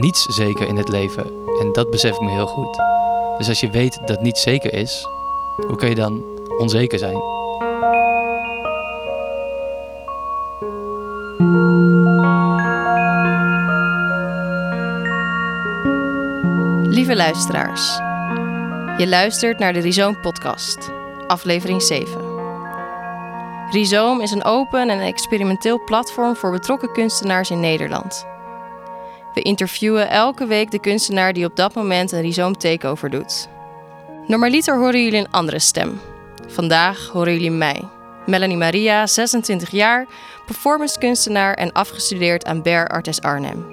niets zeker in het leven. En dat besef ik me heel goed. Dus als je weet dat niets zeker is, hoe kun je dan onzeker zijn? Lieve luisteraars, je luistert naar de Rhizoom Podcast, aflevering 7. Rhizoom is een open en experimenteel platform voor betrokken kunstenaars in Nederland. We interviewen elke week de kunstenaar die op dat moment een Rhizoom takeover doet. Normaliter horen jullie een andere stem. Vandaag horen jullie mij, Melanie Maria, 26 jaar, performancekunstenaar en afgestudeerd aan Bear Artes Arnhem.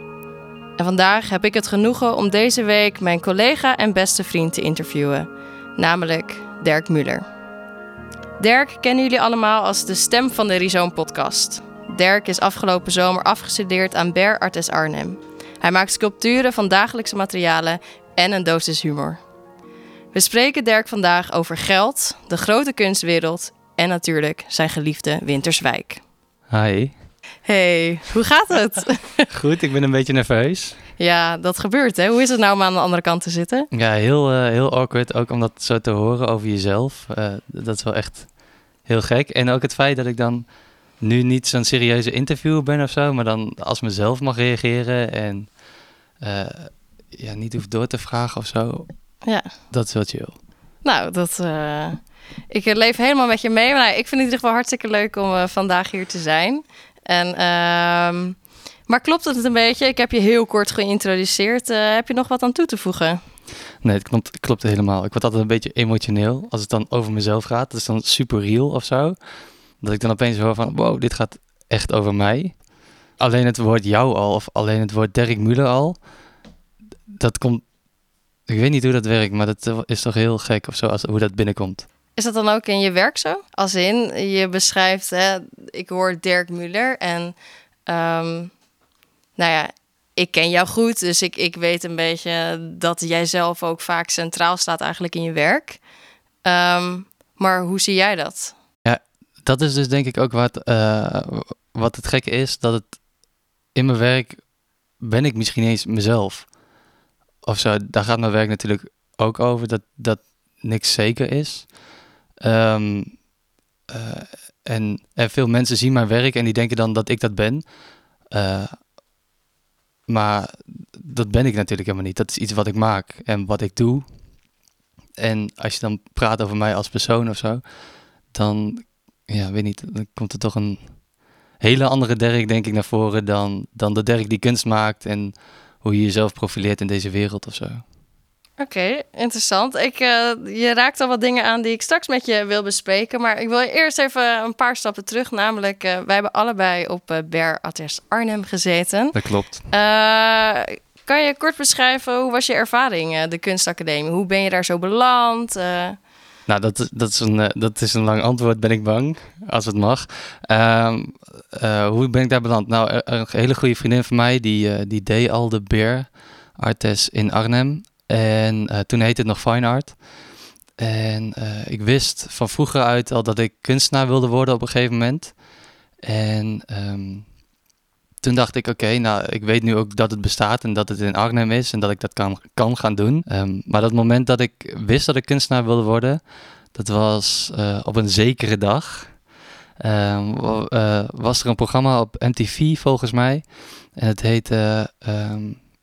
En vandaag heb ik het genoegen om deze week mijn collega en beste vriend te interviewen, namelijk Dirk Muller. Dirk kennen jullie allemaal als de stem van de Rhizoom podcast. Dirk is afgelopen zomer afgestudeerd aan Bear Artes Arnhem. Hij maakt sculpturen van dagelijkse materialen en een dosis humor. We spreken Dirk vandaag over geld, de grote kunstwereld en natuurlijk zijn geliefde Winterswijk. Hi. Hey, hoe gaat het? Goed, ik ben een beetje nerveus. Ja, dat gebeurt hè. Hoe is het nou om aan de andere kant te zitten? Ja, heel, uh, heel awkward. Ook om dat zo te horen over jezelf. Uh, dat is wel echt heel gek. En ook het feit dat ik dan nu niet zo'n serieuze interview ben of zo, maar dan als mezelf mag reageren en uh, ja, niet hoef door te vragen of zo. Ja. Dat is wel chill. Nou, dat. ik leef helemaal met je mee. Maar nou, ik vind het in ieder geval hartstikke leuk om vandaag hier te zijn. En, uh, maar klopt het een beetje? Ik heb je heel kort geïntroduceerd. Uh, heb je nog wat aan toe te voegen? Nee, het klopt, klopt helemaal. Ik word altijd een beetje emotioneel als het dan over mezelf gaat. Dat is dan super real of zo. Dat ik dan opeens hoor van, wow, dit gaat echt over mij. Alleen het woord jou al, of alleen het woord Dirk Muller al, dat komt... Ik weet niet hoe dat werkt, maar dat is toch heel gek of zo, als, hoe dat binnenkomt. Is dat dan ook in je werk zo? Als in, je beschrijft, hè, ik hoor Dirk Muller en um, nou ja, ik ken jou goed, dus ik, ik weet een beetje dat jij zelf ook vaak centraal staat eigenlijk in je werk. Um, maar hoe zie jij dat? Ja, dat is dus denk ik ook wat, uh, wat het gekke is, dat het in mijn werk ben ik misschien eens mezelf. Of zo, daar gaat mijn werk natuurlijk ook over, dat, dat niks zeker is. Um, uh, en, veel mensen zien mijn werk en die denken dan dat ik dat ben. Uh, maar dat ben ik natuurlijk helemaal niet. Dat is iets wat ik maak en wat ik doe. En als je dan praat over mij als persoon of zo, dan, ja, weet niet, dan komt er toch een hele andere Dirk, denk ik, naar voren dan, dan de Dirk die kunst maakt en hoe je jezelf profileert in deze wereld of zo. Oké, interessant. Ik, uh, je raakt al wat dingen aan die ik straks met je wil bespreken. Maar ik wil eerst even een paar stappen terug. Namelijk, uh, wij hebben allebei op uh, Bear Atters Arnhem gezeten. Dat klopt. kan je kort beschrijven, hoe was je ervaring, de kunstacademie? Hoe ben je daar zo beland? Nou, dat, dat, is een, dat is een lang antwoord, ben ik bang, als het mag. Ehm, hoe ben ik daar beland? Nou, een hele goede vriendin van mij, die, die deed al de Bear Artes in Arnhem. En toen heette het nog Fine Art. En ik wist van vroeger uit al dat ik kunstenaar wilde worden op een gegeven moment. En um, toen dacht ik, oké, nou, ik weet nu ook dat het bestaat en dat het in Arnhem is en dat ik dat kan, kan gaan doen. Um, maar dat moment dat ik wist dat ik kunstenaar wilde worden, dat was uh, op een zekere dag. Um, was er een programma op MTV volgens mij. En het heette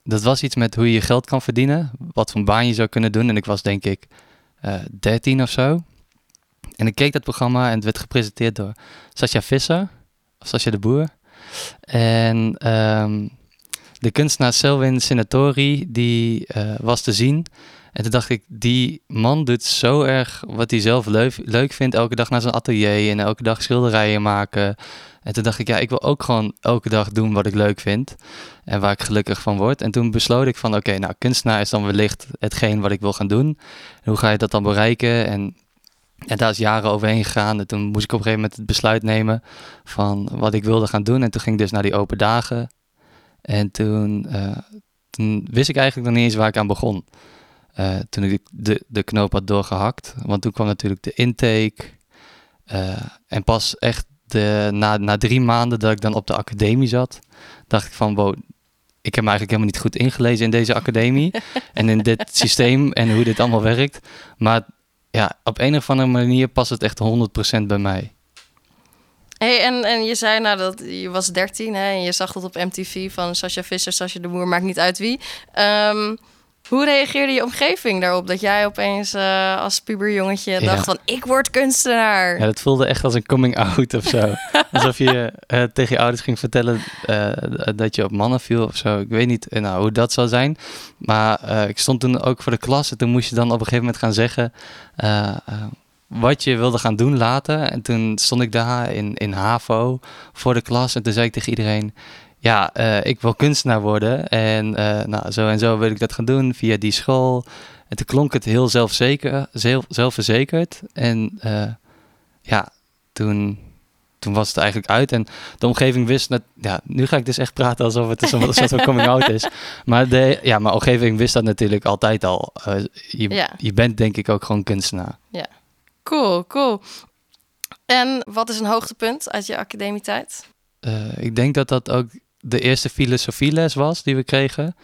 dat was iets met hoe je geld kan verdienen. Wat voor baan je zou kunnen doen. En ik was denk ik uh, 13 of zo. En ik keek dat programma en het werd gepresenteerd door Sascha Visser. Of Sascha de Boer. En um, de kunstenaar Selwyn Senatori, die uh, was te zien. En toen dacht ik, die man doet zo erg wat hij zelf leuk, leuk vindt. Elke dag naar zijn atelier en elke dag schilderijen maken. En toen dacht ik, ja, ik wil ook gewoon elke dag doen wat ik leuk vind. En waar ik gelukkig van word. En toen besloot ik van, oké, nou, kunstenaar is dan wellicht hetgeen wat ik wil gaan doen. En hoe ga je dat dan bereiken? En, en daar is jaren overheen gegaan. En toen moest ik op een gegeven moment het besluit nemen van wat ik wilde gaan doen. En toen ging ik dus naar die open dagen. En toen, uh, toen wist ik eigenlijk nog niet eens waar ik aan begon. Uh, toen ik de, de knoop had doorgehakt. Want toen kwam natuurlijk de intake. Uh, en pas echt de, na, na drie maanden dat ik dan op de academie zat, dacht ik van wow, ik heb me eigenlijk helemaal niet goed ingelezen in deze academie en in dit systeem en hoe dit allemaal werkt. Maar ja, op een of andere manier past het echt 100% bij mij. Hey, en, en je zei nou dat je was 13 hè, en je zag dat op MTV van Sascha Visser, Sascha de Boer, maakt niet uit wie. Ehm, hoe reageerde je omgeving daarop dat jij opeens uh, als puberjongetje dacht van ik word kunstenaar? Ja, dat voelde echt als een coming out of zo. Alsof je uh, tegen je ouders ging vertellen uh, dat je op mannen viel of zo. Ik weet niet nou, hoe dat zou zijn. Maar ik stond toen ook voor de klas en toen moest je dan op een gegeven moment gaan zeggen wat je wilde gaan doen later. En toen stond ik daar in, in HAVO voor de klas en toen zei ik tegen iedereen ja, uh, ik wil kunstenaar worden. En uh, nou, zo en zo wil ik dat gaan doen via die school. En toen klonk het heel zelfzeker, zelf, zelfverzekerd. En uh, ja, toen, toen was het eigenlijk uit. En de omgeving wist, dat, ja, nu ga ik dus echt praten alsof het een soort van coming out is. Maar de, ja, mijn omgeving wist dat natuurlijk altijd al. je, ja. je bent denk ik ook gewoon kunstenaar. Ja, cool, cool. En wat is een hoogtepunt uit je academietijd? ik denk dat dat ook de eerste filosofieles was die we kregen.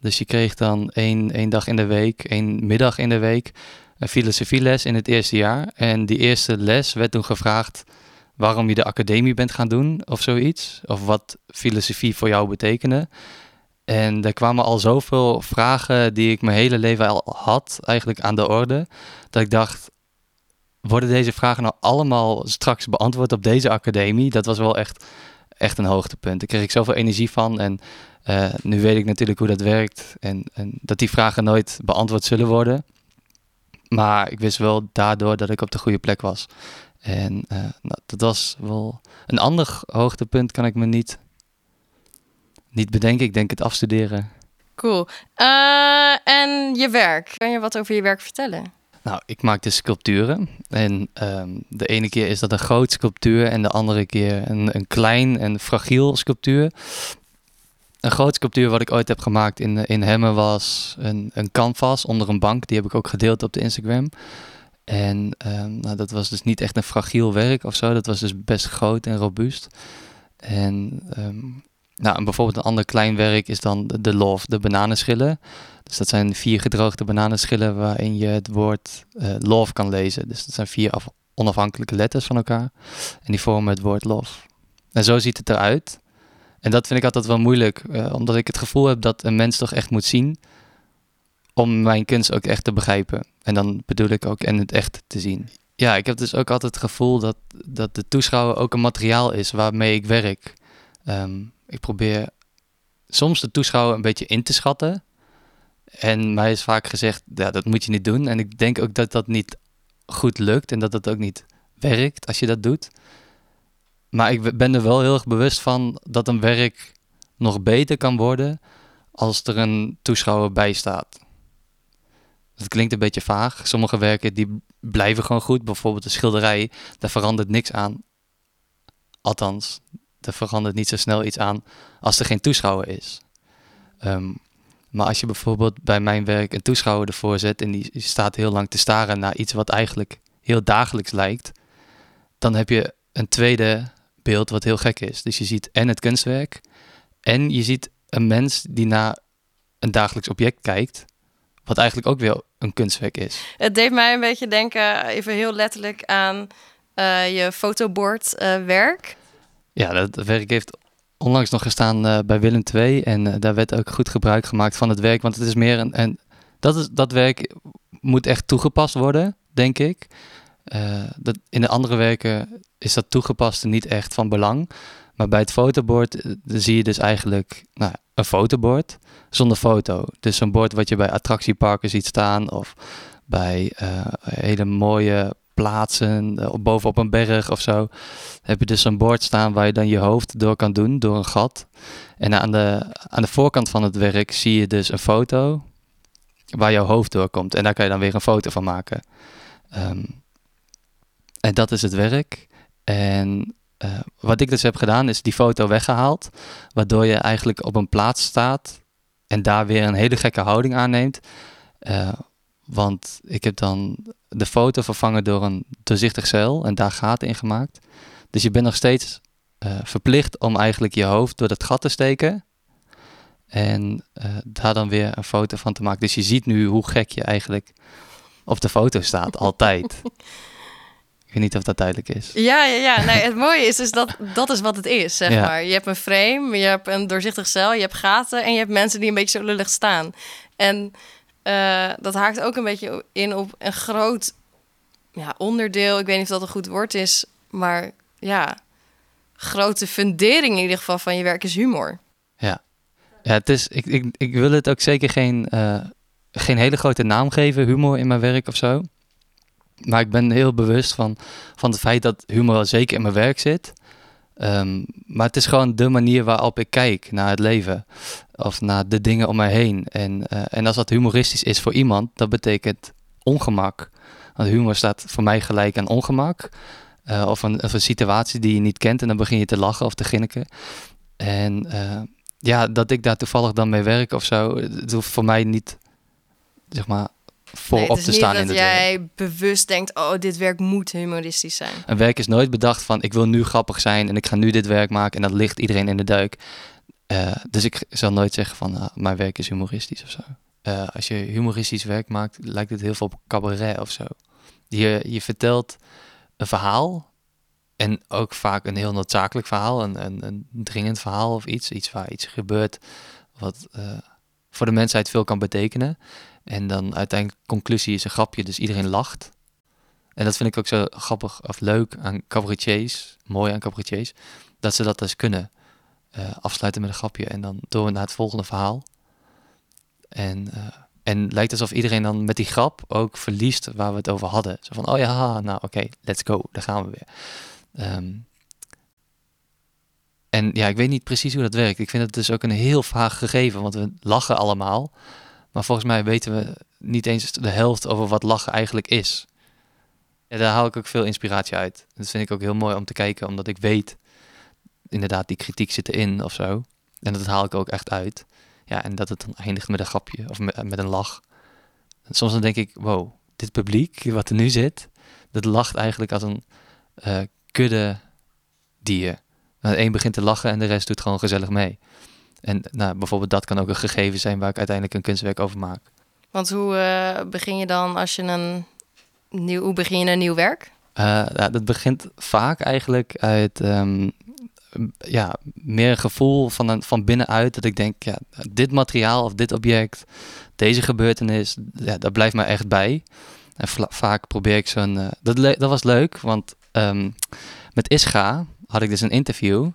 Dus je kreeg dan één, één dag in de week, één middag in de week, een filosofieles in het eerste jaar. En die eerste les werd toen gevraagd waarom je de academie bent gaan doen of zoiets. Of wat filosofie voor jou betekende. En er kwamen al zoveel vragen die ik mijn hele leven al had, eigenlijk aan de orde. Dat ik dacht, worden deze vragen nou allemaal straks beantwoord op deze academie? Dat was wel echt echt een hoogtepunt. Daar kreeg ik zoveel energie van. En uh, nu weet ik natuurlijk hoe dat werkt. En, en, dat die vragen nooit beantwoord zullen worden. Maar ik wist wel daardoor dat ik op de goede plek was. En uh, nou, dat was wel een ander hoogtepunt, kan ik me niet, niet bedenken. Ik denk het afstuderen. Cool. Uh, en je werk. Kan je wat over je werk vertellen? Nou, ik maak dus sculpturen. En um, de ene keer is dat een groot sculptuur en de andere keer een, een klein en fragiel sculptuur. Een groot sculptuur wat ik ooit heb gemaakt in, in Hemmen was een, een canvas onder een bank. Die heb ik ook gedeeld op de Instagram. En um, nou, dat was dus niet echt een fragiel werk of zo. Dat was dus best groot en robuust. En um, nou, en bijvoorbeeld een ander klein werk is dan de, de love, de bananenschillen. Dus dat zijn vier gedroogde bananenschillen waarin je het woord uh, love kan lezen. Dus dat zijn vier onafhankelijke letters van elkaar. En die vormen het woord love. En zo ziet het eruit. En dat vind ik altijd wel moeilijk, uh, omdat ik het gevoel heb dat een mens toch echt moet zien om mijn kunst ook echt te begrijpen. En dan bedoel ik ook en het echt te zien. Ja, ik heb dus ook altijd het gevoel dat, dat de toeschouwer ook een materiaal is waarmee ik werk. Um, ik probeer soms de toeschouwer een beetje in te schatten. En mij is vaak gezegd, ja, dat moet je niet doen. En ik denk ook dat dat niet goed lukt en dat dat ook niet werkt als je dat doet. Maar ik ben er wel heel erg bewust van dat een werk nog beter kan worden als er een toeschouwer bij staat. Dat klinkt een beetje vaag. Sommige werken die blijven gewoon goed. Bijvoorbeeld de schilderij, daar verandert niks aan. Althans, er verandert niet zo snel iets aan als er geen toeschouwer is. Um, maar als je bijvoorbeeld bij mijn werk een toeschouwer ervoor zet en die staat heel lang te staren naar iets wat eigenlijk heel dagelijks lijkt, dan heb je een tweede beeld wat heel gek is. Dus je ziet en het kunstwerk en je ziet een mens die naar een dagelijks object kijkt, wat eigenlijk ook weer een kunstwerk is. Het deed mij een beetje denken, even heel letterlijk, aan uh, je fotobordwerk. Uh, ja, dat werk heeft onlangs nog gestaan uh, bij Willem II. En uh, daar werd ook goed gebruik gemaakt van het werk. Want het is meer een. En dat, is, dat werk moet echt toegepast worden, denk ik. Uh, dat, in de andere werken is dat toegepaste niet echt van belang. Maar bij het fotobord zie je dus eigenlijk nou, een fotobord zonder foto. Dus een bord wat je bij attractieparken ziet staan of bij hele mooie plaatsen, uh, bovenop een berg of zo, heb je dus een bord staan waar je dan je hoofd door kan doen, door een gat. En aan de, aan de voorkant van het werk zie je dus een foto waar jouw hoofd doorkomt. En daar kan je dan weer een foto van maken. Um, en dat is het werk. En uh, wat ik dus heb gedaan is die foto weggehaald, waardoor je eigenlijk op een plaats staat en daar weer een hele gekke houding aanneemt. Uh, want ik heb dan de foto vervangen door een doorzichtig zeil en daar gaten in gemaakt. Dus je bent nog steeds uh, verplicht om eigenlijk je hoofd door dat gat te steken. En eh, daar dan weer een foto van te maken. Dus je ziet nu hoe gek je eigenlijk op de foto staat, altijd. Ik weet niet of dat duidelijk is. Ja, ja, ja. Nee, het mooie is dus dat dat is wat het is, zeg Ja. maar. Je hebt een frame, je hebt een doorzichtig cel, je hebt gaten en je hebt mensen die een beetje zo lullig staan. En eh, dat haakt ook een beetje in op een groot ja, onderdeel. Ik weet niet of dat een goed woord is, maar ja, grote fundering in ieder geval van je werk is humor. Ja, het is, ik, ik, ik wil het ook zeker geen, eh, geen hele grote naam geven, humor in mijn werk of zo. Maar ik ben heel bewust van, van het feit dat humor wel zeker in mijn werk zit. Ehm, maar het is gewoon de manier waarop ik kijk naar het leven. Of naar de dingen om mij heen. En, eh, en als dat humoristisch is voor iemand, dat betekent ongemak. Want humor staat voor mij gelijk aan ongemak. Eh, of, een, of een situatie die je niet kent en dan begin je te lachen of te grinniken. En eh, ja, dat ik daar toevallig dan mee werk of zo, het hoeft voor mij niet, zeg maar, voorop Nee, het te staan in dat het werk. jij bewust denkt, oh, dit werk moet humoristisch zijn. Een werk is nooit bedacht van ik wil nu grappig zijn en ik ga nu dit werk maken en dat ligt iedereen in de duik. Eh, dus ik zal nooit zeggen van ah, mijn werk is humoristisch of zo. Eh, als je humoristisch werk maakt, lijkt het heel veel op cabaret of zo. Je, je vertelt een verhaal en ook vaak een heel noodzakelijk verhaal, een, een, een dringend verhaal of iets. Iets waar iets gebeurt wat eh, voor de mensheid veel kan betekenen. En dan uiteindelijk conclusie is een grapje, dus iedereen lacht. En dat vind ik ook zo grappig of leuk aan cabaretiers, mooi aan cabaretiers, dat ze dat dus kunnen. Eh, afsluiten met een grapje en dan door naar het volgende verhaal. En, eh, en lijkt alsof iedereen dan met die grap ook verliest waar we het over hadden. Zo van, oh ja, haha, nou oké, let's go, daar gaan we weer. Ehm, en ja, ik weet niet precies hoe dat werkt. Ik vind het dus ook een heel vaag gegeven, want we lachen allemaal. Maar volgens mij weten we niet eens de helft over wat lachen eigenlijk is. Ja, daar haal ik ook veel inspiratie uit. Dat vind ik ook heel mooi om te kijken, omdat ik weet, inderdaad, die kritiek zit erin of zo. En dat haal ik ook echt uit. Ja, en dat het dan eindigt met een grapje of met, met een lach. En soms dan denk ik, wow, dit publiek wat er nu zit, dat lacht eigenlijk als een eh, kudde dier. Nou, een begint te lachen en de rest doet gewoon gezellig mee. En nou, bijvoorbeeld dat kan ook een gegeven zijn waar ik uiteindelijk een kunstwerk over maak. Want hoe eh, begin je dan als je een nieuw, hoe begin je een nieuw werk? Eh, ja, dat begint vaak eigenlijk uit ehm, ja, meer een gevoel van, een, van binnenuit. Dat ik denk, ja, dit materiaal of dit object, deze gebeurtenis, ja, dat blijft mij echt bij. En vaak probeer ik zo'n... eh, dat, dat was leuk, want ehm, met Ischa had ik dus een interview.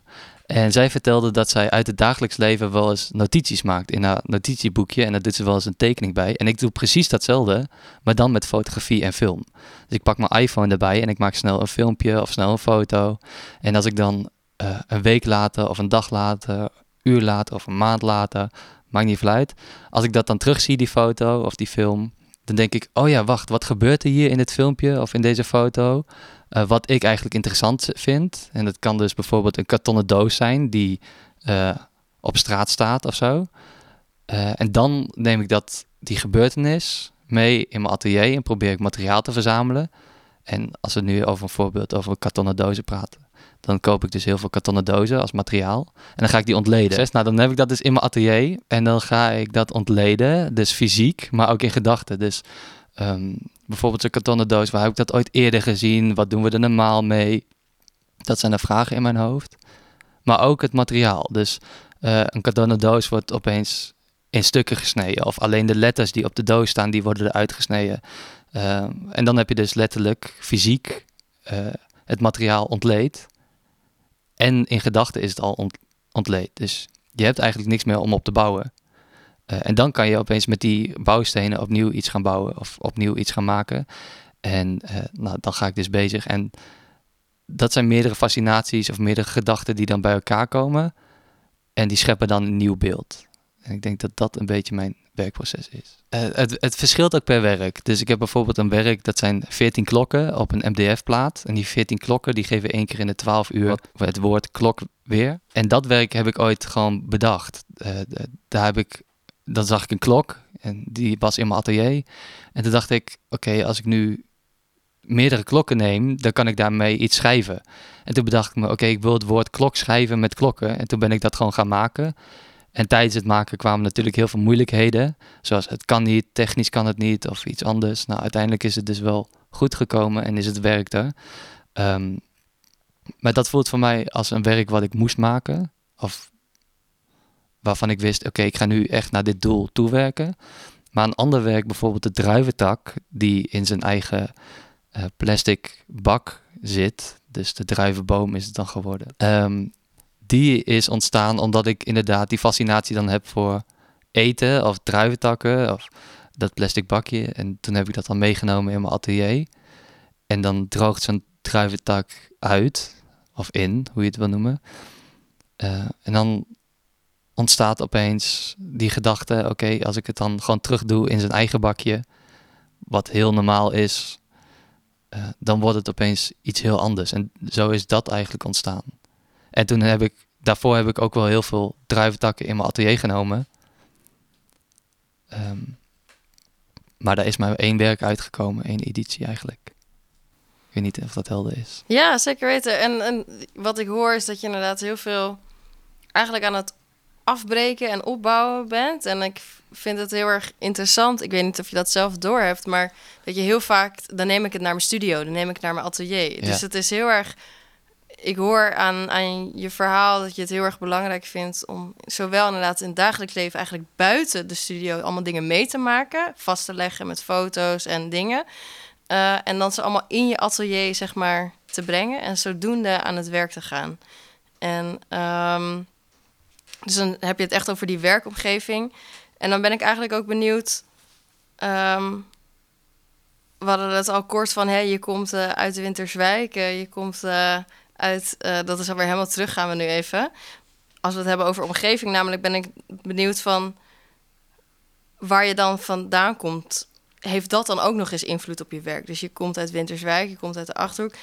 En zij vertelde dat zij uit het dagelijks leven wel eens notities maakt in haar notitieboekje. En daar doet ze wel eens een tekening bij. En ik doe precies datzelfde, maar dan met fotografie en film. Dus ik pak mijn iPhone erbij en ik maak snel een filmpje of snel een foto. En als ik dan eh, een week later of een dag later, een uur later of een maand later, maakt niet veel uit. Als ik dat dan terugzie, die foto of die film, dan denk ik, oh ja, wacht, wat gebeurt er hier in dit filmpje of in deze foto? Eh, wat ik eigenlijk interessant vind. En dat kan dus bijvoorbeeld een kartonnen doos zijn die eh, op straat staat of zo. En dan neem ik dat, die gebeurtenis mee in mijn atelier en probeer ik materiaal te verzamelen. En als we nu over een voorbeeld over kartonnen dozen praten, dan koop ik dus heel veel kartonnen dozen als materiaal. En dan ga ik die ontleden. Dus, nou, dan heb ik dat dus in mijn atelier en dan ga ik dat ontleden, dus fysiek, maar ook in gedachten. Dus ehm, bijvoorbeeld zo'n kartonnen doos, waar heb ik dat ooit eerder gezien? Wat doen we er normaal mee? Dat zijn de vragen in mijn hoofd. Maar ook het materiaal. Dus eh, een kartonnen doos wordt opeens in stukken gesneden. Of alleen de letters die op de doos staan, die worden eruit gesneden. Ehm, en dan heb je dus letterlijk fysiek eh, het materiaal ontleed. En in gedachten is het al ont- ontleed. Dus je hebt eigenlijk niks meer om op te bouwen. Eh, en dan kan je opeens met die bouwstenen opnieuw iets gaan bouwen of opnieuw iets gaan maken. En eh, nou, dan ga ik dus bezig. En dat zijn meerdere fascinaties of meerdere gedachten die dan bij elkaar komen. En die scheppen dan een nieuw beeld. En ik denk dat dat een beetje mijn werkproces is. Eh, het, het verschilt ook per werk. Dus ik heb bijvoorbeeld een werk, dat zijn 14 klokken op een MDF-plaat. En die 14 klokken die geven één keer in de 12 uur het woord klok weer. En dat werk heb ik ooit gewoon bedacht. Eh, daar heb ik, dan zag ik een klok en die was in mijn atelier. En toen dacht ik, oké, als ik nu meerdere klokken neem, dan kan ik daarmee iets schrijven. En toen bedacht ik me, oké, ik wil het woord klok schrijven met klokken. En toen ben ik dat gewoon gaan maken. En tijdens het maken kwamen natuurlijk heel veel moeilijkheden. Zoals het kan niet, technisch kan het niet of iets anders. Nou, uiteindelijk is het dus wel goed gekomen en is het werk er. Ehm, maar dat voelt voor mij als een werk wat ik moest maken. Of waarvan ik wist, oké, ik ga nu echt naar dit doel toewerken. Maar een ander werk, bijvoorbeeld de druiventak, die in zijn eigen uh, plastic bak zit. Dus de druivenboom is het dan geworden. Ehm, die is ontstaan omdat ik inderdaad die fascinatie dan heb voor eten of druiventakken of dat plastic bakje. En toen heb ik dat dan meegenomen in mijn atelier. En dan droogt zo'n druiventak uit, of in, hoe je het wil noemen. Uh, en dan ontstaat opeens die gedachte: oké, als ik het dan gewoon terug doe in zijn eigen bakje, wat heel normaal is, uh, dan wordt het opeens iets heel anders. En zo is dat eigenlijk ontstaan. En toen heb ik, daarvoor heb ik ook wel heel veel druiventakken in mijn atelier genomen. Um, maar daar is maar één werk uitgekomen, één editie eigenlijk. Ik weet niet of dat helder is. Ja, zeker weten. En, en wat ik hoor is dat je inderdaad heel veel eigenlijk aan het afbreken en opbouwen bent. En ik vind het heel erg interessant. Ik weet niet of je dat zelf doorhebt, maar dat je heel vaak, dan neem ik het naar mijn studio, dan neem ik het naar mijn atelier. Dus het is heel erg. Ik hoor aan, aan je verhaal dat je het heel erg belangrijk vindt om zowel inderdaad in het dagelijks leven eigenlijk buiten de studio allemaal dingen mee te maken, vast te leggen met foto's en dingen. Uh, en dan ze allemaal in je atelier, zeg maar, te brengen en zodoende aan het werk te gaan. En um, dus dan heb je het echt over die werkomgeving. En dan ben ik eigenlijk ook benieuwd. Um, we hadden het al kort van, hey, je komt uh, uit Winterswijk, uh, je komt uh, uit, dat is alweer helemaal terug, gaan we nu even. Als we het hebben over omgeving, namelijk ben ik benieuwd van waar je dan vandaan komt. Heeft dat dan ook nog eens invloed op je werk? Dus je komt uit Winterswijk, je komt uit de Achterhoek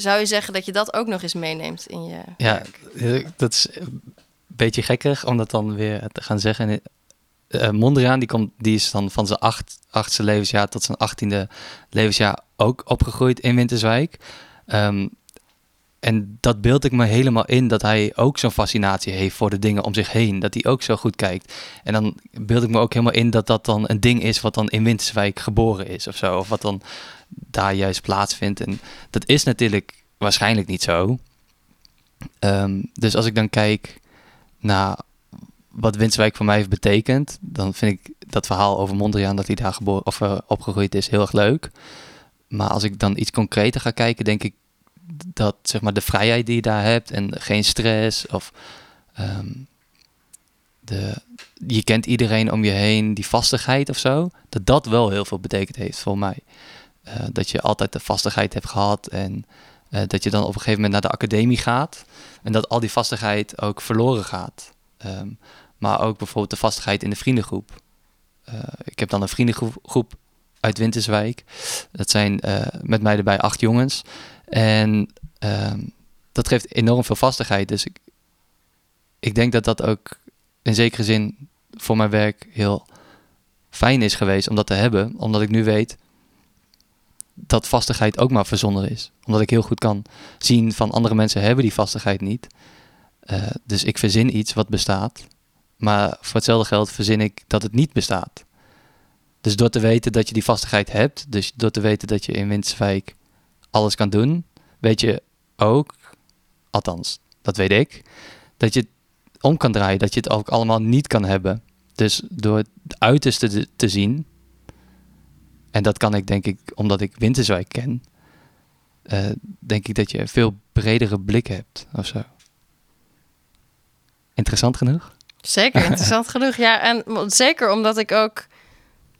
zou je zeggen dat je dat ook nog eens meeneemt in je ja, werk? dat is een beetje gekkig om dat dan weer te gaan zeggen. Uh, Mondriaan, die, komt, die is dan van zijn acht, achtste levensjaar tot zijn achttiende levensjaar ook opgegroeid in Winterswijk. Um, en dat beeld ik me helemaal in dat hij ook zo'n fascinatie heeft voor de dingen om zich heen. Dat hij ook zo goed kijkt. En dan beeld ik me ook helemaal in dat dat dan een ding is wat dan in Winterswijk geboren is of zo. Of wat dan daar juist plaatsvindt. En dat is natuurlijk waarschijnlijk niet zo. Um, dus als ik dan kijk naar wat Winterswijk voor mij heeft betekend, dan vind ik dat verhaal over Mondriaan dat hij daar geboren of uh, opgegroeid is heel erg leuk. Maar als ik dan iets concreter ga kijken, denk ik dat zeg maar de vrijheid die je daar hebt en geen stress of um, de, je kent iedereen om je heen, die vastigheid of zo, dat dat wel heel veel betekend heeft voor mij. Uh, dat je altijd de vastigheid hebt gehad en uh, dat je dan op een gegeven moment naar de academie gaat en dat al die vastigheid ook verloren gaat. Um, maar ook bijvoorbeeld de vastigheid in de vriendengroep. Uh, ik heb dan een vriendengroep uit Winterswijk. Dat zijn met mij erbij acht jongens. En uh, dat geeft enorm veel vastigheid. Dus ik, ik denk dat dat ook in zekere zin voor mijn werk heel fijn is geweest om dat te hebben. Omdat ik nu weet dat vastigheid ook maar verzonnen is. Omdat ik heel goed kan zien van andere mensen hebben die vastigheid niet. Uh, dus ik verzin iets wat bestaat. Maar voor hetzelfde geld verzin ik dat het niet bestaat. Dus door te weten dat je die vastigheid hebt, dus door te weten dat je in Winterswijk alles kan doen, weet je ook, althans, dat weet ik, dat je het om kan draaien, dat je het ook allemaal niet kan hebben. Dus door het uiterste te, zien, en dat kan ik denk ik, omdat ik Winterswijk ken, uh, denk ik dat je een veel bredere blik hebt of zo. Interessant genoeg? Zeker, interessant genoeg. Ja, en zeker omdat ik ook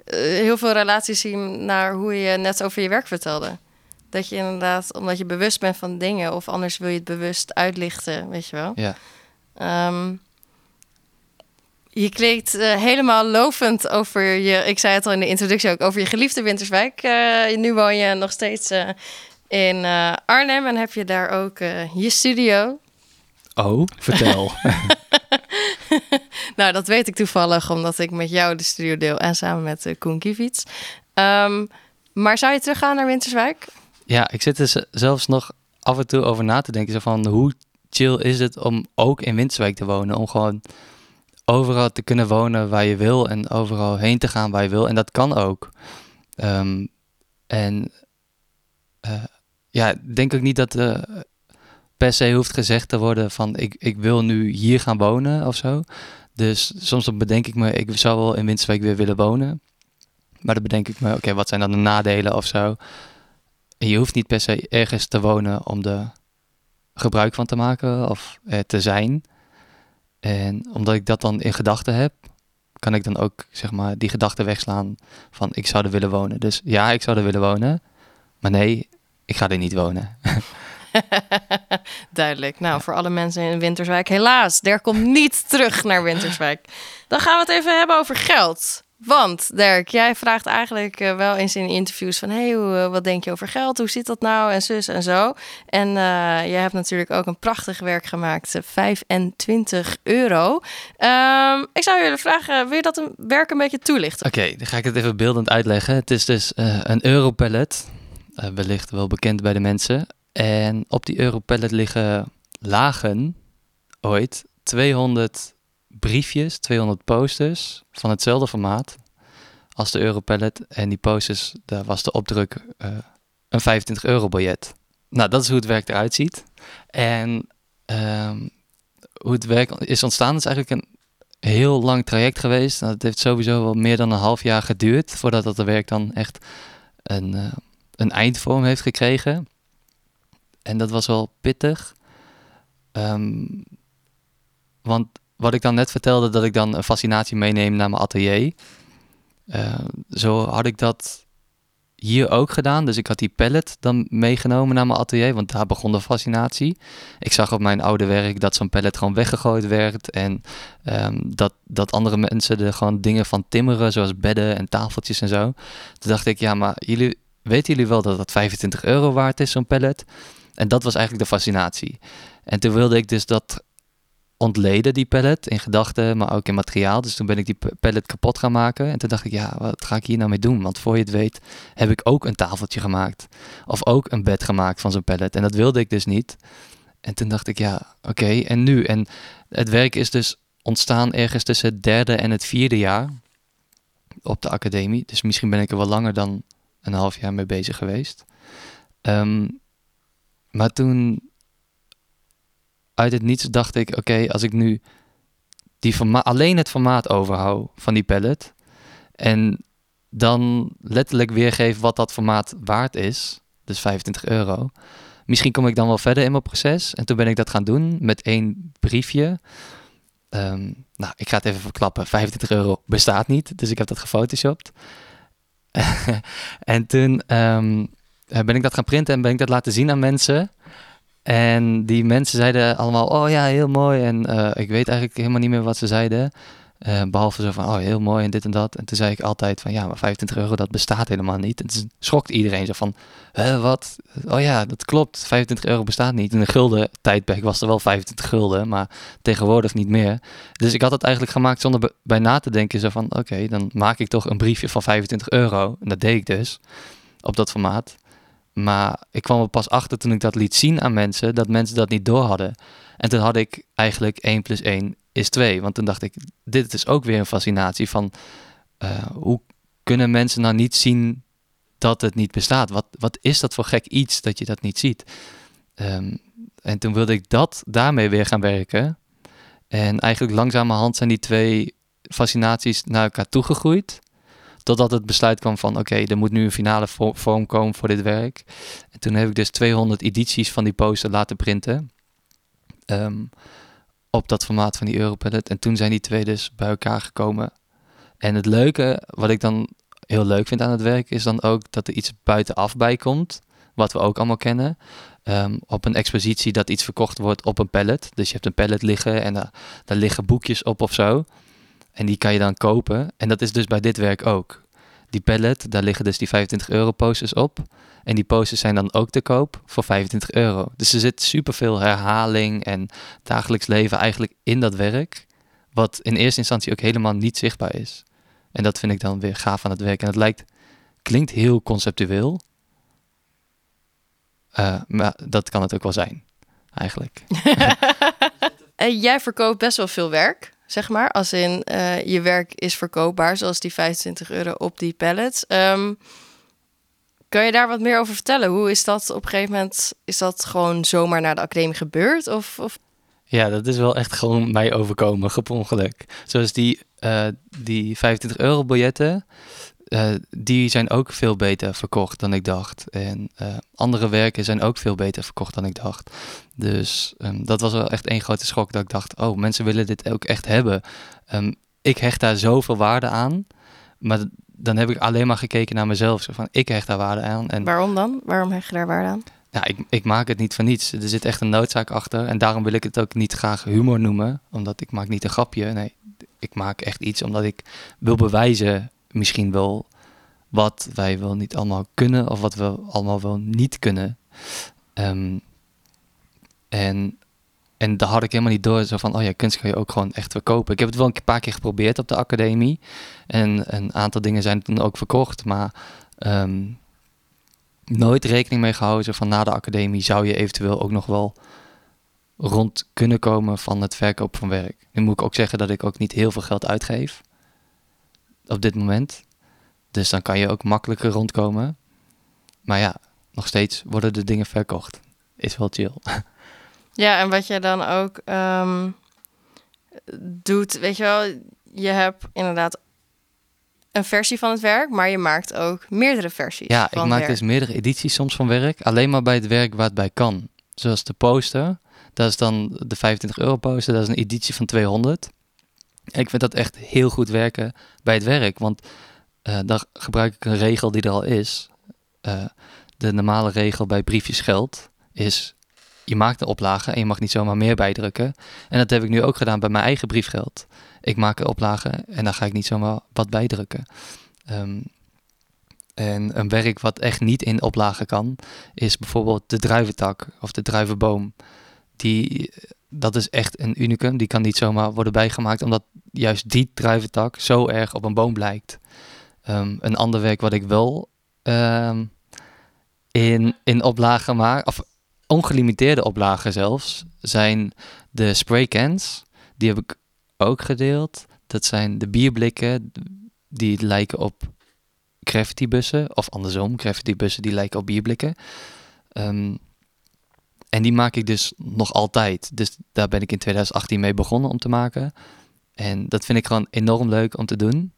uh, heel veel relaties zie naar hoe je net over je werk vertelde. Dat je inderdaad, omdat je bewust bent van dingen, of anders wil je het bewust uitlichten, weet je wel. Ja. Um, je klinkt uh, helemaal lovend over je, ik zei het al in de introductie ook, over je geliefde Winterswijk. Uh, nu woon je nog steeds uh, in Arnhem en heb je daar ook je studio. Oh, vertel. nou, dat weet ik toevallig, omdat ik met jou de studio deel en samen met Koen Kivits. Um, maar zou je teruggaan naar Winterswijk? Ja, ik zit er zelfs nog af en toe over na te denken. Zo van hoe chill is het om ook in Winterswijk te wonen? Om gewoon overal te kunnen wonen waar je wil en overal heen te gaan waar je wil. En dat kan ook. Ehm, en uh, ja, denk ook niet dat uh, per se hoeft gezegd te worden van ik, ik wil nu hier gaan wonen of zo. Dus soms dan bedenk ik me, ik zou wel in Winterswijk weer willen wonen. Maar dan bedenk ik me, oké, wat zijn dan de nadelen of zo? Je hoeft niet per se ergens te wonen om er gebruik van te maken of eh, te zijn. En omdat ik dat dan in gedachten heb, kan ik dan ook zeg maar die gedachte wegslaan van ik zou er willen wonen. Dus ja, ik zou er willen wonen. Maar nee, ik ga er niet wonen. Duidelijk. Nou, voor alle mensen in Winterswijk, helaas, der komt niet terug naar Winterswijk. Dan gaan we het even hebben over geld. Want Dirk, jij vraagt eigenlijk uh, wel eens in interviews van... hey, uh, wat denk je over geld? Hoe zit dat nou? En zus en zo. En uh, jij hebt natuurlijk ook een prachtig werk gemaakt. 25 euro. Um, ik zou jullie vragen, wil je dat een werk een beetje toelichten? Oké, dan ga ik het even beeldend uitleggen. Het is dus een europallet. wellicht wel bekend bij de mensen. En op die europallet liggen lagen ooit 200 briefjes, 200 posters van hetzelfde formaat als de Europallet. En die posters, daar was de opdruk uh, een 25 euro biljet. Nou, dat is hoe het werk eruit ziet. En um, hoe het werk is ontstaan is eigenlijk een heel lang traject geweest. Nou, het heeft sowieso wel meer dan een half jaar geduurd voordat dat werk dan echt een, uh, een eindvorm heeft gekregen. En dat was wel pittig. Um, want wat ik dan net vertelde, dat ik dan een fascinatie meeneem naar mijn atelier. Uh, zo had ik dat hier ook gedaan. Dus ik had die pallet dan meegenomen naar mijn atelier, want daar begon de fascinatie. Ik zag op mijn oude werk dat zo'n pallet gewoon weggegooid werd. En um, dat, dat andere mensen er gewoon dingen van timmeren, zoals bedden en tafeltjes en zo. Toen dacht ik, ja, maar jullie, weten jullie wel dat dat 25 euro waard is, zo'n pallet? En dat was eigenlijk de fascinatie. En toen wilde ik dus dat ontleden, die pallet, in gedachten, maar ook in materiaal. Dus toen ben ik die pallet kapot gaan maken. En toen dacht ik, ja, wat ga ik hier nou mee doen? Want voor je het weet, heb ik ook een tafeltje gemaakt. Of ook een bed gemaakt van zo'n pallet. En dat wilde ik dus niet. En toen dacht ik, ja, oké, en nu? En het werk is dus ontstaan ergens tussen het derde en het vierde jaar op de academie. Dus misschien ben ik er wel langer dan een half jaar mee bezig geweest. Um, maar toen uit het niets dacht ik, oké, als ik nu die alleen het formaat overhoud van die pallet en dan letterlijk weergeef wat dat formaat waard is, dus 25 euro, misschien kom ik dan wel verder in mijn proces. En toen ben ik dat gaan doen met één briefje. Um, nou, ik ga het even verklappen. 25 euro bestaat niet, dus ik heb dat gefotoshopt. en toen um, ben ik dat gaan printen en ben ik dat laten zien aan mensen. En die mensen zeiden allemaal, oh ja, heel mooi. En uh, ik weet eigenlijk helemaal niet meer wat ze zeiden. Uh, behalve zo van, oh heel mooi en dit en dat. En toen zei ik altijd van, ja, maar 25 euro, dat bestaat helemaal niet. En toen schokt iedereen zo van, hè, wat? Oh ja, dat klopt, 25 euro bestaat niet. In de gulden tijdperk was er wel 25 gulden, maar tegenwoordig niet meer. Dus ik had het eigenlijk gemaakt zonder bij na te denken. Zo van, oké, dan maak ik toch een briefje van 25 euro. En dat deed ik dus, op dat formaat. Maar ik kwam er pas achter toen ik dat liet zien aan mensen, dat mensen dat niet door hadden. En toen had ik eigenlijk 1 plus 1 is 2. Want toen dacht ik, dit is ook weer een fascinatie van uh, hoe kunnen mensen nou niet zien dat het niet bestaat? Wat, wat is dat voor gek iets dat je dat niet ziet? Um, en toen wilde ik dat daarmee weer gaan werken. En eigenlijk langzamerhand zijn die twee fascinaties naar elkaar toegegroeid. Totdat het besluit kwam van oké, er moet nu een finale vorm komen voor dit werk. En toen heb ik dus 200 edities van die poster laten printen. Um, op dat formaat van die Europallet. En toen zijn die twee dus bij elkaar gekomen. En het leuke, wat ik dan heel leuk vind aan het werk, is dan ook dat er iets buitenaf bij komt. Wat we ook allemaal kennen. Um, op een expositie dat iets verkocht wordt op een pallet. Dus je hebt een pallet liggen en daar, daar liggen boekjes op of zo. En die kan je dan kopen. En dat is dus bij dit werk ook. Die pallet, daar liggen dus die 25 euro posters op. En die posters zijn dan ook te koop voor 25 euro. Dus er zit superveel herhaling en dagelijks leven eigenlijk in dat werk. Wat in eerste instantie ook helemaal niet zichtbaar is. En dat vind ik dan weer gaaf aan het werk. En het lijkt, klinkt heel conceptueel. Uh, maar dat kan het ook wel zijn, eigenlijk. en jij verkoopt best wel veel werk. Zeg maar. Als in eh, je werk is verkoopbaar, zoals die 25 euro op die pallets. Ehm, kan je daar wat meer over vertellen? Hoe is dat op een gegeven moment? Is dat gewoon zomaar naar de academie gebeurd? Of, of... Ja, dat is wel echt gewoon mij overkomen, op. Zoals die, uh, die 25 euro biljetten. Uh, die zijn ook veel beter verkocht dan ik dacht. En uh, andere werken zijn ook veel beter verkocht dan ik dacht. Dus um, dat was wel echt één grote schok dat ik dacht, oh, mensen willen dit ook echt hebben. Um, ik hecht daar zoveel waarde aan. Maar dan heb ik alleen maar gekeken naar mezelf. Zo van, ik hecht daar waarde aan. En Waarom dan? Waarom hecht je daar waarde aan? Ja, ik, ik maak het niet van niets. Er zit echt een noodzaak achter. En daarom wil ik het ook niet graag humor noemen. Omdat ik maak niet een grapje. Nee, ik maak echt iets omdat ik wil bewijzen misschien wel wat wij wel niet allemaal kunnen. Of wat we allemaal wel niet kunnen. Um, en, en daar had ik helemaal niet door. Zo van, oh ja, kunst kan je ook gewoon echt verkopen. Ik heb het wel een paar keer geprobeerd op de academie. En een aantal dingen zijn toen ook verkocht. Maar um, nooit rekening mee gehouden van na de academie zou je eventueel ook nog wel rond kunnen komen van het verkopen van werk. Nu moet ik ook zeggen dat ik ook niet heel veel geld uitgeef op dit moment. Dus dan kan je ook makkelijker rondkomen. Maar ja, nog steeds worden de dingen verkocht. Is wel chill. Ja, en wat je dan ook um, doet, weet je wel, je hebt inderdaad een versie van het werk, maar je maakt ook meerdere versies. Ja, ik maak werk. dus meerdere edities soms van werk, alleen maar bij het werk waar het bij kan. Zoals de poster, dat is dan de 25 euro poster, dat is een editie van 200. Ik vind dat echt heel goed werken bij het werk, want uh, daar gebruik ik een regel die er al is. Uh, de normale regel bij briefjes geld is je maakt een oplage en je mag niet zomaar meer bijdrukken. En dat heb ik nu ook gedaan bij mijn eigen briefgeld. Ik maak een oplage en dan ga ik niet zomaar wat bijdrukken. Um, en een werk wat echt niet in oplagen kan, is bijvoorbeeld de druiventak of de druivenboom. Die, dat is echt een unicum. Die kan niet zomaar worden bijgemaakt, omdat juist die druiventak zo erg op een boom lijkt. Um, een ander werk wat ik wel um, in, in oplagen maak, of ongelimiteerde oplagen zelfs, zijn de spraycans. Die heb ik ook gedeeld. Dat zijn de bierblikken die lijken op graffitibussen. Of andersom, graffitibussen die lijken op bierblikken. Um, en die maak ik dus nog altijd. Dus daar ben ik in 2018 mee begonnen om te maken. En dat vind ik gewoon enorm leuk om te doen.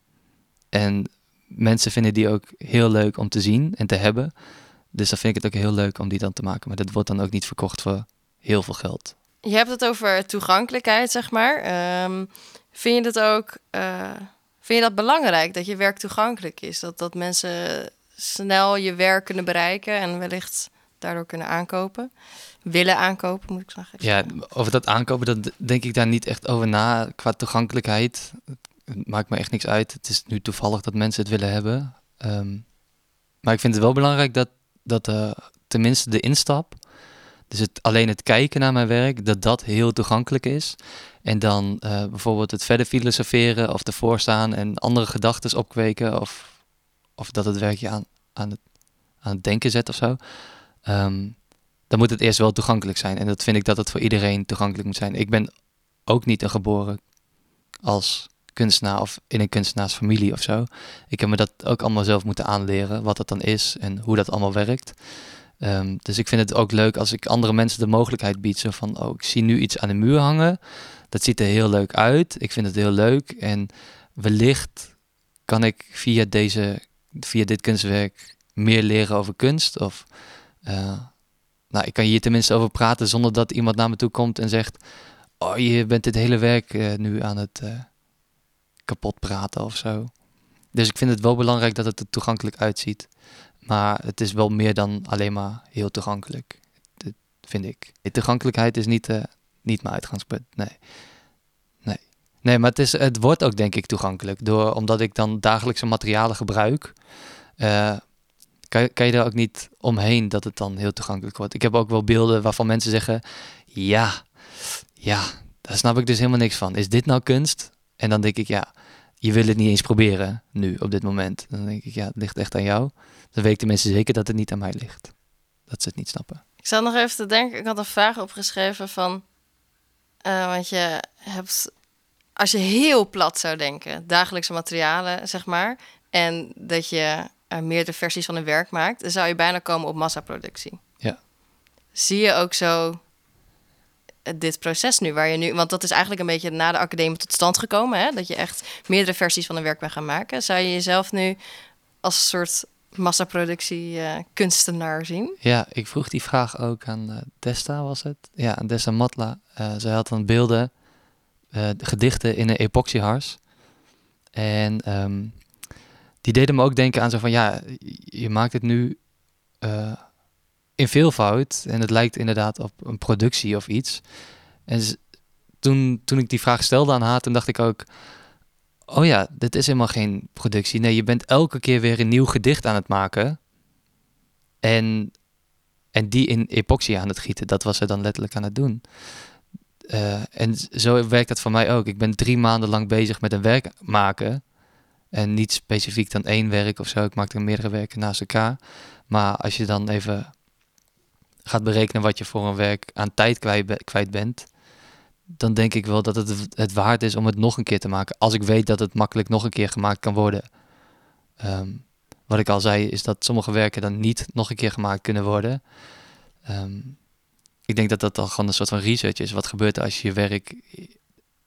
En mensen vinden die ook heel leuk om te zien en te hebben. Dus dan vind ik het ook heel leuk om die dan te maken. Maar dat wordt dan ook niet verkocht voor heel veel geld. Je hebt het over toegankelijkheid, zeg maar. Um, vind je dat ook uh, vind je dat belangrijk dat je werk toegankelijk is? Dat, dat mensen snel je werk kunnen bereiken en wellicht daardoor kunnen aankopen? Willen aankopen, moet ik zeggen. Ja, over dat aankopen, dat denk ik daar niet echt over na qua toegankelijkheid. Het maakt me echt niks uit. Het is nu toevallig dat mensen het willen hebben. Um, maar ik vind het wel belangrijk dat dat uh, tenminste de instap, dus het, alleen het kijken naar mijn werk, dat dat heel toegankelijk is. En dan uh, bijvoorbeeld het verder filosoferen of ervoor staan en andere gedachten opkweken of, of dat het werkje aan, aan, het, aan het denken zet of zo. Um, dan moet het eerst wel toegankelijk zijn. En dat vind ik dat het voor iedereen toegankelijk moet zijn. Ik ben ook niet een geboren als kunstenaar of in een kunstenaarsfamilie of zo. Ik heb me dat ook allemaal zelf moeten aanleren, wat dat dan is en hoe dat allemaal werkt. Um, dus ik vind het ook leuk als ik andere mensen de mogelijkheid bied. Zo van, oh, ik zie nu iets aan de muur hangen. Dat ziet er heel leuk uit. Ik vind het heel leuk. En wellicht kan ik via, deze, via dit kunstwerk meer leren over kunst. Of uh, nou, ik kan hier tenminste over praten zonder dat iemand naar me toe komt en zegt... Oh, je bent dit hele werk uh, nu aan het... Uh, kapot praten of zo. Dus ik vind het wel belangrijk dat het er toegankelijk uitziet. Maar het is wel meer dan alleen maar heel toegankelijk. Dat vind ik. De toegankelijkheid is niet, niet mijn uitgangspunt. Nee. Nee. Nee, maar het, is, het wordt ook denk ik toegankelijk. Door, omdat ik dan dagelijkse materialen gebruik. Kan, je er ook niet omheen dat het dan heel toegankelijk wordt. Ik heb ook wel beelden waarvan mensen zeggen... Ja, ja, daar snap ik dus helemaal niks van. Is dit nou kunst? En dan denk ik, ja, je wil het niet eens proberen nu, op dit moment. Dan denk ik, ja, het ligt echt aan jou. Dan weten mensen zeker dat het niet aan mij ligt. Dat ze het niet snappen. Ik zat nog even te denken, ik had een vraag opgeschreven van... Uh, want je hebt als je heel plat zou denken, dagelijkse materialen, zeg maar, en dat je uh, meerdere versies van een werk maakt, dan zou je bijna komen op massaproductie. Ja. Zie je ook zo eh, dit proces nu, waar je nu, want dat is eigenlijk een beetje na de academie tot stand gekomen, hè? dat je echt meerdere versies van een werk bent gaan maken. Zou je jezelf nu als soort massaproductie uh, kunstenaar zien? Ja, ik vroeg die vraag ook aan uh, Desta, was het? Ja, aan Desta Matla. Uh, zij had dan beelden, gedichten in een epoxyhars. En um, die deden me ook denken aan zo van, ja, je maakt het nu in veelvoud. En het lijkt inderdaad op een productie of iets. En toen, toen ik die vraag stelde aan haar, toen dacht ik ook oh ja, dit is helemaal geen productie. Nee, je bent elke keer weer een nieuw gedicht aan het maken. En, en die in epoxy aan het gieten. Dat was ze dan letterlijk aan het doen. Uh, en zo werkt dat voor mij ook. Ik ben drie maanden lang bezig met een werk maken. En niet specifiek dan één werk of zo. Ik maak er meerdere werken naast elkaar. Maar als je dan even gaat berekenen wat je voor een werk aan tijd kwijt, bent dan denk ik wel dat het het waard is om het nog een keer te maken. Als ik weet dat het makkelijk nog een keer gemaakt kan worden. Ehm, wat ik al zei, is dat sommige werken dan niet nog een keer gemaakt kunnen worden. Ehm, ik denk dat dat dan gewoon een soort van research is. Wat gebeurt er als je je werk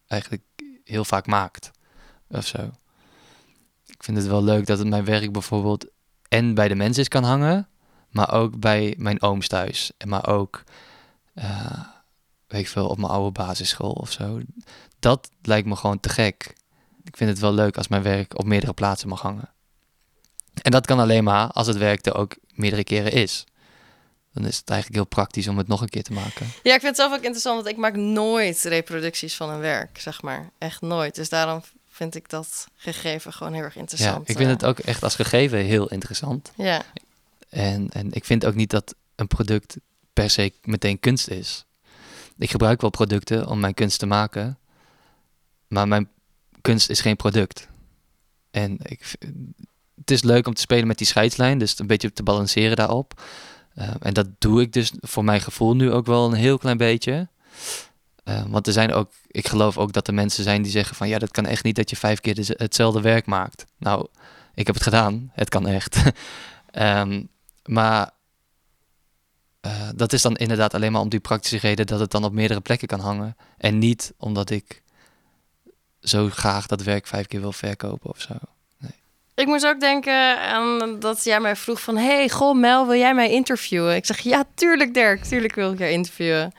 eigenlijk heel vaak maakt? Of zo. Ik vind het wel leuk dat het mijn werk bijvoorbeeld en bij de mensen is kan hangen, maar ook bij mijn ooms thuis. En maar ook uh, weet ik veel, op mijn oude basisschool of zo. Dat lijkt me gewoon te gek. Ik vind het wel leuk als mijn werk op meerdere plaatsen mag hangen. En dat kan alleen maar als het werk er ook meerdere keren is. Dan is het eigenlijk heel praktisch om het nog een keer te maken. Ja, ik vind het zelf ook interessant, want ik maak nooit reproducties van een werk, zeg maar. Echt nooit. Dus daarom vind ik dat gegeven gewoon heel erg interessant. Ja, ik vind het ook echt als gegeven heel interessant. Ja. En, en ik vind ook niet dat een product per se meteen kunst is ik gebruik wel producten om mijn kunst te maken, maar mijn kunst is geen product. En ik, het is leuk om te spelen met die scheidslijn, dus een beetje te balanceren daarop. Uh, en dat doe ik dus voor mijn gevoel nu ook wel een heel klein beetje. Uh, want er zijn ook, ik geloof ook dat er mensen zijn die zeggen van ja, dat kan echt niet dat je vijf keer hetzelfde werk maakt. Nou, ik heb het gedaan, het kan echt. um, maar uh, dat is dan inderdaad alleen maar om die praktische reden dat het dan op meerdere plekken kan hangen. En niet omdat ik zo graag dat werk vijf keer wil verkopen of zo. Ik moest ook denken aan dat jij mij vroeg van... hey, goh Mel, wil jij mij interviewen? Ik zeg, ja, tuurlijk Dirk, tuurlijk wil ik jou interviewen.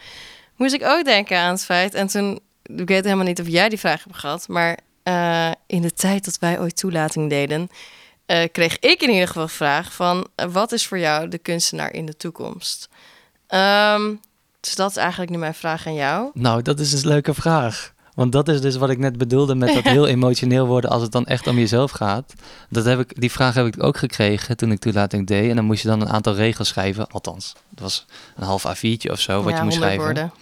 Moest ik ook denken aan het feit... en toen, ik weet helemaal niet of jij die vraag hebt gehad... maar uh, in de tijd dat wij ooit toelating deden... Uh, kreeg ik in ieder geval vraag van... wat is voor jou de kunstenaar in de toekomst? Um, dus dat is eigenlijk nu mijn vraag aan jou. Nou, dat is dus een leuke vraag. Want dat is dus wat ik net bedoelde met dat heel emotioneel worden als het dan echt om jezelf gaat. Dat heb ik, die vraag heb ik ook gekregen toen ik toelating deed. En dan moest je dan een aantal regels schrijven. Althans, het was een half A4'tje of zo wat ja, je moest schrijven. Woorden.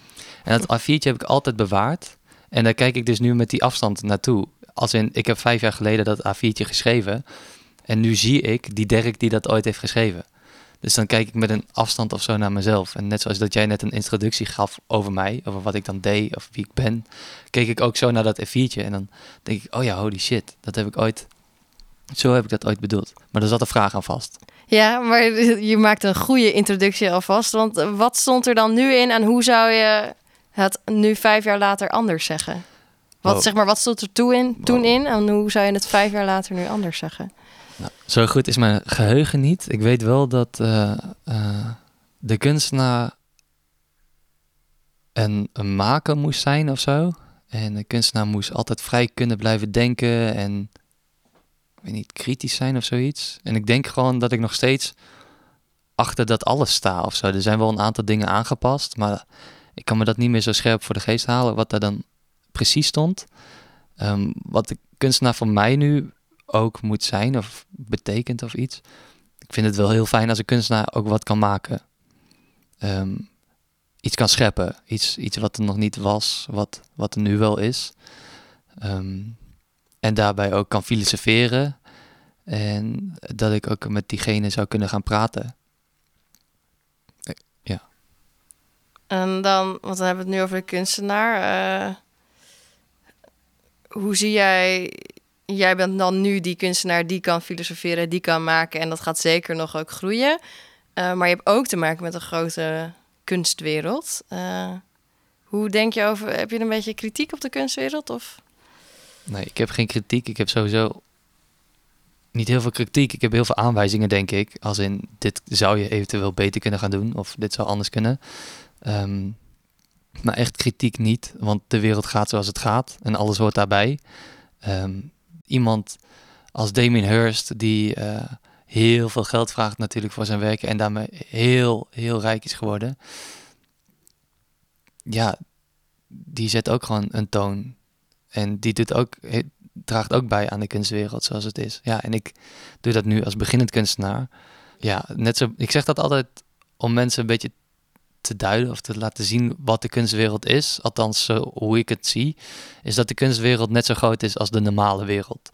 En dat A4'tje heb ik altijd bewaard. En daar kijk ik dus nu met die afstand naartoe. Als in, ik heb vijf jaar geleden dat A4'tje geschreven. En nu zie ik die Dirk die dat ooit heeft geschreven. Dus dan kijk ik met een afstand of zo naar mezelf. En net zoals dat jij net een introductie gaf over mij, over wat ik dan deed of wie ik ben, keek ik ook zo naar dat F4'tje. En dan denk ik, oh ja, holy shit, dat heb ik ooit, zo heb ik dat ooit bedoeld. Maar er zat een vraag aan vast. Ja, maar je maakt een goede introductie alvast. Want wat stond er dan nu in en hoe zou je het nu vijf jaar later anders zeggen? Wat, zeg maar, wat stond er toen in, toen in en hoe zou je het vijf jaar later nu anders zeggen? Zo goed is mijn geheugen niet. Ik weet wel dat uh, uh, de kunstenaar een, een maker moest zijn of zo. En de kunstenaar moest altijd vrij kunnen blijven denken en weet niet, kritisch zijn of zoiets. En ik denk gewoon dat ik nog steeds achter dat alles sta of zo. Er zijn wel een aantal dingen aangepast, maar ik kan me dat niet meer zo scherp voor de geest halen wat daar dan precies stond. Um, wat de kunstenaar voor mij nu ook moet zijn of betekent of iets. Ik vind het wel heel fijn als een kunstenaar ook wat kan maken. Ehm, iets kan scheppen. Iets, iets wat er nog niet was, wat, wat er nu wel is. Ehm, en daarbij ook kan filosoferen. En dat ik ook met diegene zou kunnen gaan praten. Ja. En dan, want dan hebben we het nu over de kunstenaar. Uh, hoe zie jij... Jij bent dan nu die kunstenaar die kan filosoferen, die kan maken... en dat gaat zeker nog ook groeien. Uh, maar je hebt ook te maken met een grote kunstwereld. Uh, hoe denk je over... Heb je een beetje kritiek op de kunstwereld? Of? Nee, ik heb geen kritiek. Ik heb sowieso niet heel veel kritiek. Ik heb heel veel aanwijzingen, denk ik. Als in, dit zou je eventueel beter kunnen gaan doen. Of dit zou anders kunnen. Um, maar echt kritiek niet. Want de wereld gaat zoals het gaat. En alles hoort daarbij. Um, iemand als Damien Hirst, die uh, heel veel geld vraagt natuurlijk voor zijn werk. En daarmee heel, heel rijk is geworden. Ja, die zet ook gewoon een toon. En die doet ook, draagt ook bij aan de kunstwereld zoals het is. Ja, en ik doe dat nu als beginnend kunstenaar. Ja, net zo. Ik zeg dat altijd om mensen een beetje te duiden of te laten zien wat de kunstwereld is. Althans, hoe ik het zie, is dat de kunstwereld net zo groot is als de normale wereld.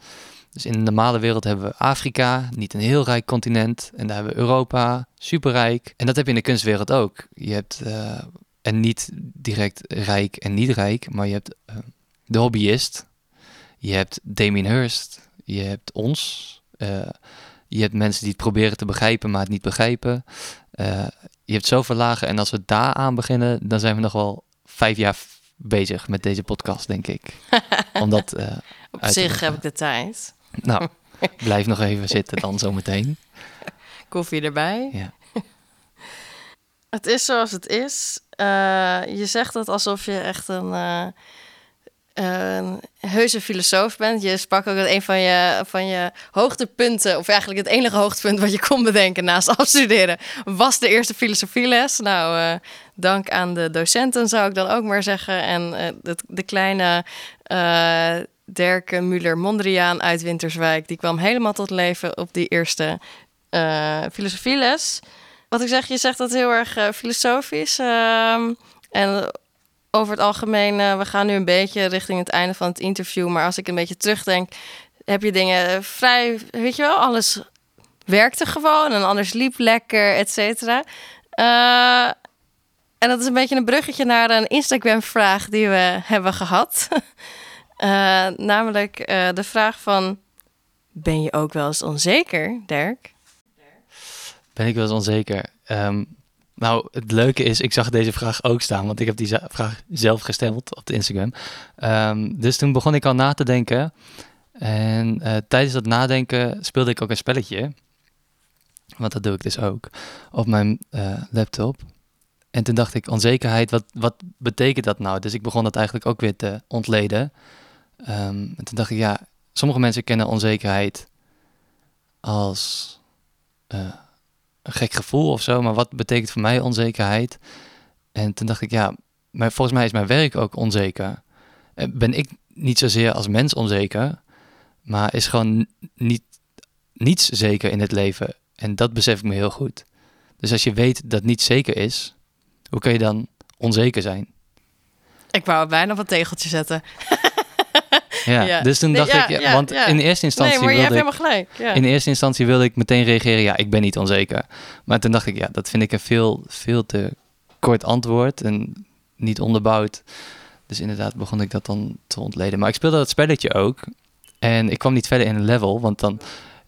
Dus in de normale wereld hebben we Afrika, niet een heel rijk continent. En daar hebben we Europa, superrijk. En dat heb je in de kunstwereld ook. Je hebt, uh, en niet direct rijk en niet rijk, maar je hebt uh, de hobbyist, je hebt Damien Hirst, je hebt ons, je hebt mensen die het proberen te begrijpen, maar het niet begrijpen. Uh, je hebt zoveel lagen en als we daar aan beginnen, dan zijn we nog wel vijf jaar bezig met deze podcast, denk ik. Omdat, uh, Op zich heb ik de tijd. Nou, blijf nog even zitten dan zometeen. Koffie erbij. Ja. Het is zoals het is. Uh, je zegt het alsof je echt een, een heuse filosoof bent. Je sprak ook dat een van je, van je hoogtepunten, of eigenlijk het enige hoogtepunt wat je kon bedenken naast afstuderen, was de eerste filosofieles. Nou, uh, dank aan de docenten zou ik dan ook maar zeggen. En de, de, kleine Dirk Muller-Mondriaan uit Winterswijk, die kwam helemaal tot leven op die eerste filosofieles. Wat ik zeg, je zegt dat heel erg filosofisch. Ehm, en over het algemeen, uh, we gaan nu een beetje richting het einde van het interview. Maar als ik een beetje terugdenk, heb je dingen vrij, weet je wel, alles werkte gewoon en anders liep lekker, et cetera. Uh, en dat is een beetje een bruggetje naar een Instagram-vraag die we hebben gehad. uh, namelijk de vraag van, ben je ook wel eens onzeker, Dirk? Ben ik wel eens onzeker? Um, nou, het leuke is, ik zag deze vraag ook staan, want ik heb die vraag zelf gesteld op Instagram. Um, dus toen begon ik al na te denken. En uh, tijdens dat nadenken speelde ik ook een spelletje. Want dat doe ik dus ook op mijn uh, laptop. En toen dacht ik, onzekerheid, wat, wat betekent dat nou? Dus ik begon dat eigenlijk ook weer te ontleden. Um, en toen dacht ik, ja, sommige mensen kennen onzekerheid als... Uh, gek gevoel of zo, maar wat betekent voor mij onzekerheid? En toen dacht ik, ja, maar volgens mij is mijn werk ook onzeker. Eh, ben ik niet zozeer als mens onzeker, maar is gewoon niet, niets zeker in het leven. En dat besef ik me heel goed. Dus als je weet dat niets zeker is, hoe kun je dan onzeker zijn? Ik wou bijna een tegeltje zetten. Ja, dus toen dacht ik, want in eerste instantie. Nee, maar je hebt helemaal gelijk. In eerste instantie wilde ik meteen reageren, ja, ik ben niet onzeker. Maar toen dacht ik, ja, dat vind ik een veel, veel te kort antwoord en niet onderbouwd. Dus inderdaad begon ik dat dan te ontleden. Maar ik speelde dat spelletje ook. En ik kwam niet verder in een level, want dan,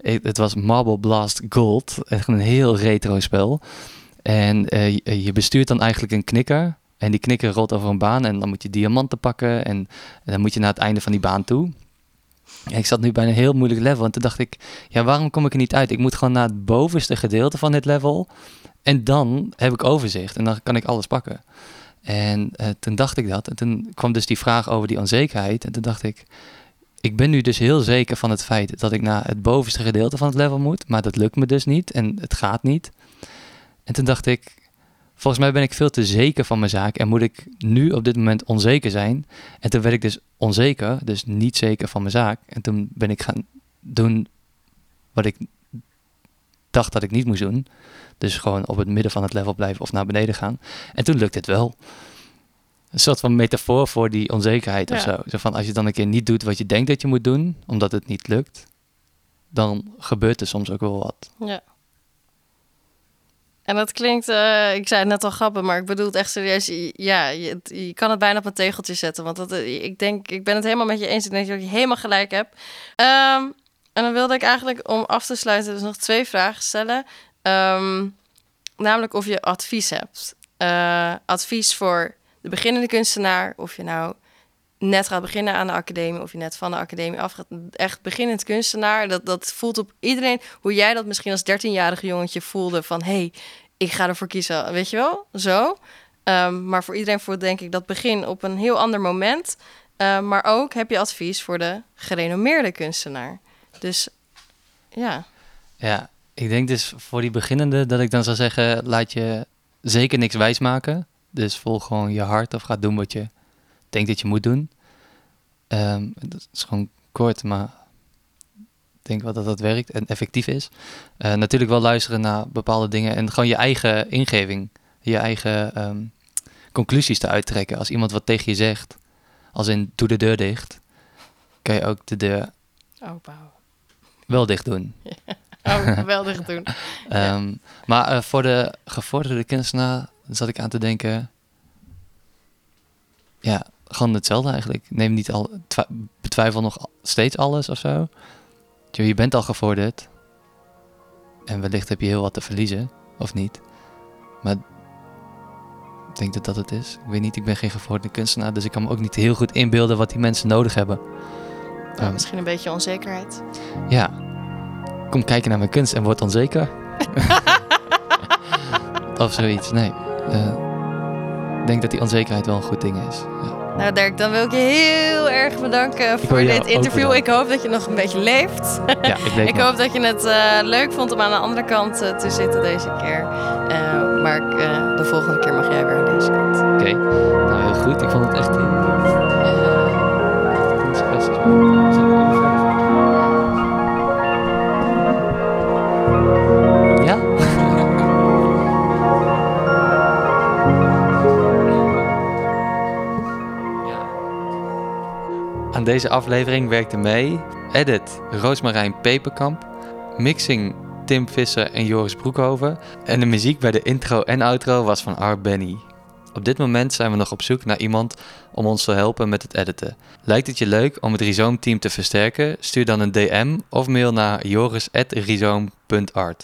het was Marble Blast Gold. Echt een heel retro spel. En uh, je bestuurt dan eigenlijk een knikker. En die knikker rolt over een baan en dan moet je diamanten pakken en, en dan moet je naar het einde van die baan toe. ik zat nu bij een heel moeilijk level en toen dacht ik, ja, waarom kom ik er niet uit? Ik moet gewoon naar het bovenste gedeelte van dit level en dan heb ik overzicht en dan kan ik alles pakken. En uh, toen dacht ik dat en toen kwam dus die vraag over die onzekerheid en toen dacht ik, ik ben nu dus heel zeker van het feit dat ik naar het bovenste gedeelte van het level moet, maar dat lukt me dus niet en het gaat niet. En toen dacht ik, volgens mij ben ik veel te zeker van mijn zaak en moet ik nu op dit moment onzeker zijn. En toen werd ik dus onzeker, dus niet zeker van mijn zaak. En toen ben ik gaan doen wat ik dacht dat ik niet moest doen. Dus gewoon op het midden van het level blijven of naar beneden gaan. En toen lukt het wel. Een soort van metafoor voor die onzekerheid ja. of zo. Zo van als je dan een keer niet doet wat je denkt dat je moet doen, omdat het niet lukt, dan gebeurt er soms ook wel wat. Ja. En dat klinkt, eh, ik zei het net al grappig, maar ik bedoel het echt serieus. Ja, je, kan het bijna op een tegeltje zetten. Want dat, eh, ik denk, ik ben het helemaal met je eens. Ik denk dat je helemaal gelijk hebt. Ehm, en dan wilde ik eigenlijk om af te sluiten dus nog twee vragen stellen. Ehm, namelijk of je advies hebt. Eh, advies voor de beginnende kunstenaar. Of je nou net gaat beginnen aan de academie of je net van de academie af gaat. Echt beginnend kunstenaar. Dat, dat voelt op iedereen. Hoe jij dat misschien als 13-jarig jongetje voelde van... hey, ik ga ervoor kiezen. Weet je wel? Zo. Ehm, maar voor iedereen voelt denk ik dat begin op een heel ander moment. Ehm, maar ook heb je advies voor de gerenommeerde kunstenaar. Dus ja. Ja, ik denk dus voor die beginnende dat ik dan zou zeggen... laat je zeker niks wijsmaken. Dus volg gewoon je hart of ga doen wat je denkt dat je moet doen. Ehm, dat is gewoon kort, maar denk wel dat dat werkt en effectief is. Uh, natuurlijk wel luisteren naar bepaalde dingen en gewoon je eigen ingeving, je eigen um, conclusies te uittrekken. Als iemand wat tegen je zegt, als in doe de deur dicht, kan je ook de deur Opbouwen. wel dicht doen. Oh, wel dicht doen. um, maar uh, voor de gevorderde kunstenaar zat ik aan te denken, ja, gewoon hetzelfde eigenlijk. Neem niet al, betwijfel nog steeds alles of zo. Je bent al gevorderd. En wellicht heb je heel wat te verliezen, of niet. Maar ik denk dat dat het is. Ik weet niet, ik ben geen gevorderde kunstenaar, dus ik kan me ook niet heel goed inbeelden wat die mensen nodig hebben. Nou, um, misschien een beetje onzekerheid. Ja. Kom kijken naar mijn kunst en word onzeker. of zoiets, nee. Uh, ik denk dat die onzekerheid wel een goed ding is. Ja. Nou Dirk, dan wil ik je heel erg bedanken voor dit interview. Ik hoop dat je nog een beetje leeft. Ja, ik, ik hoop dat je het uh, leuk vond om aan de andere kant uh, te zitten deze keer. Uh, maar de volgende keer mag jij weer aan deze kant. Oké, okay. nou heel goed. Ik vond het echt... Aan deze aflevering werkte mee edit Roosmarijn Peperkamp, mixing Tim Visser en Joris Broekhoven en de muziek bij de intro en outro was van R. Benny. Op dit moment zijn we nog op zoek naar iemand om ons te helpen met het editen. Lijkt het je leuk om het Rhizoom team te versterken? Stuur dan een DM of mail naar joris.rhizoom.art.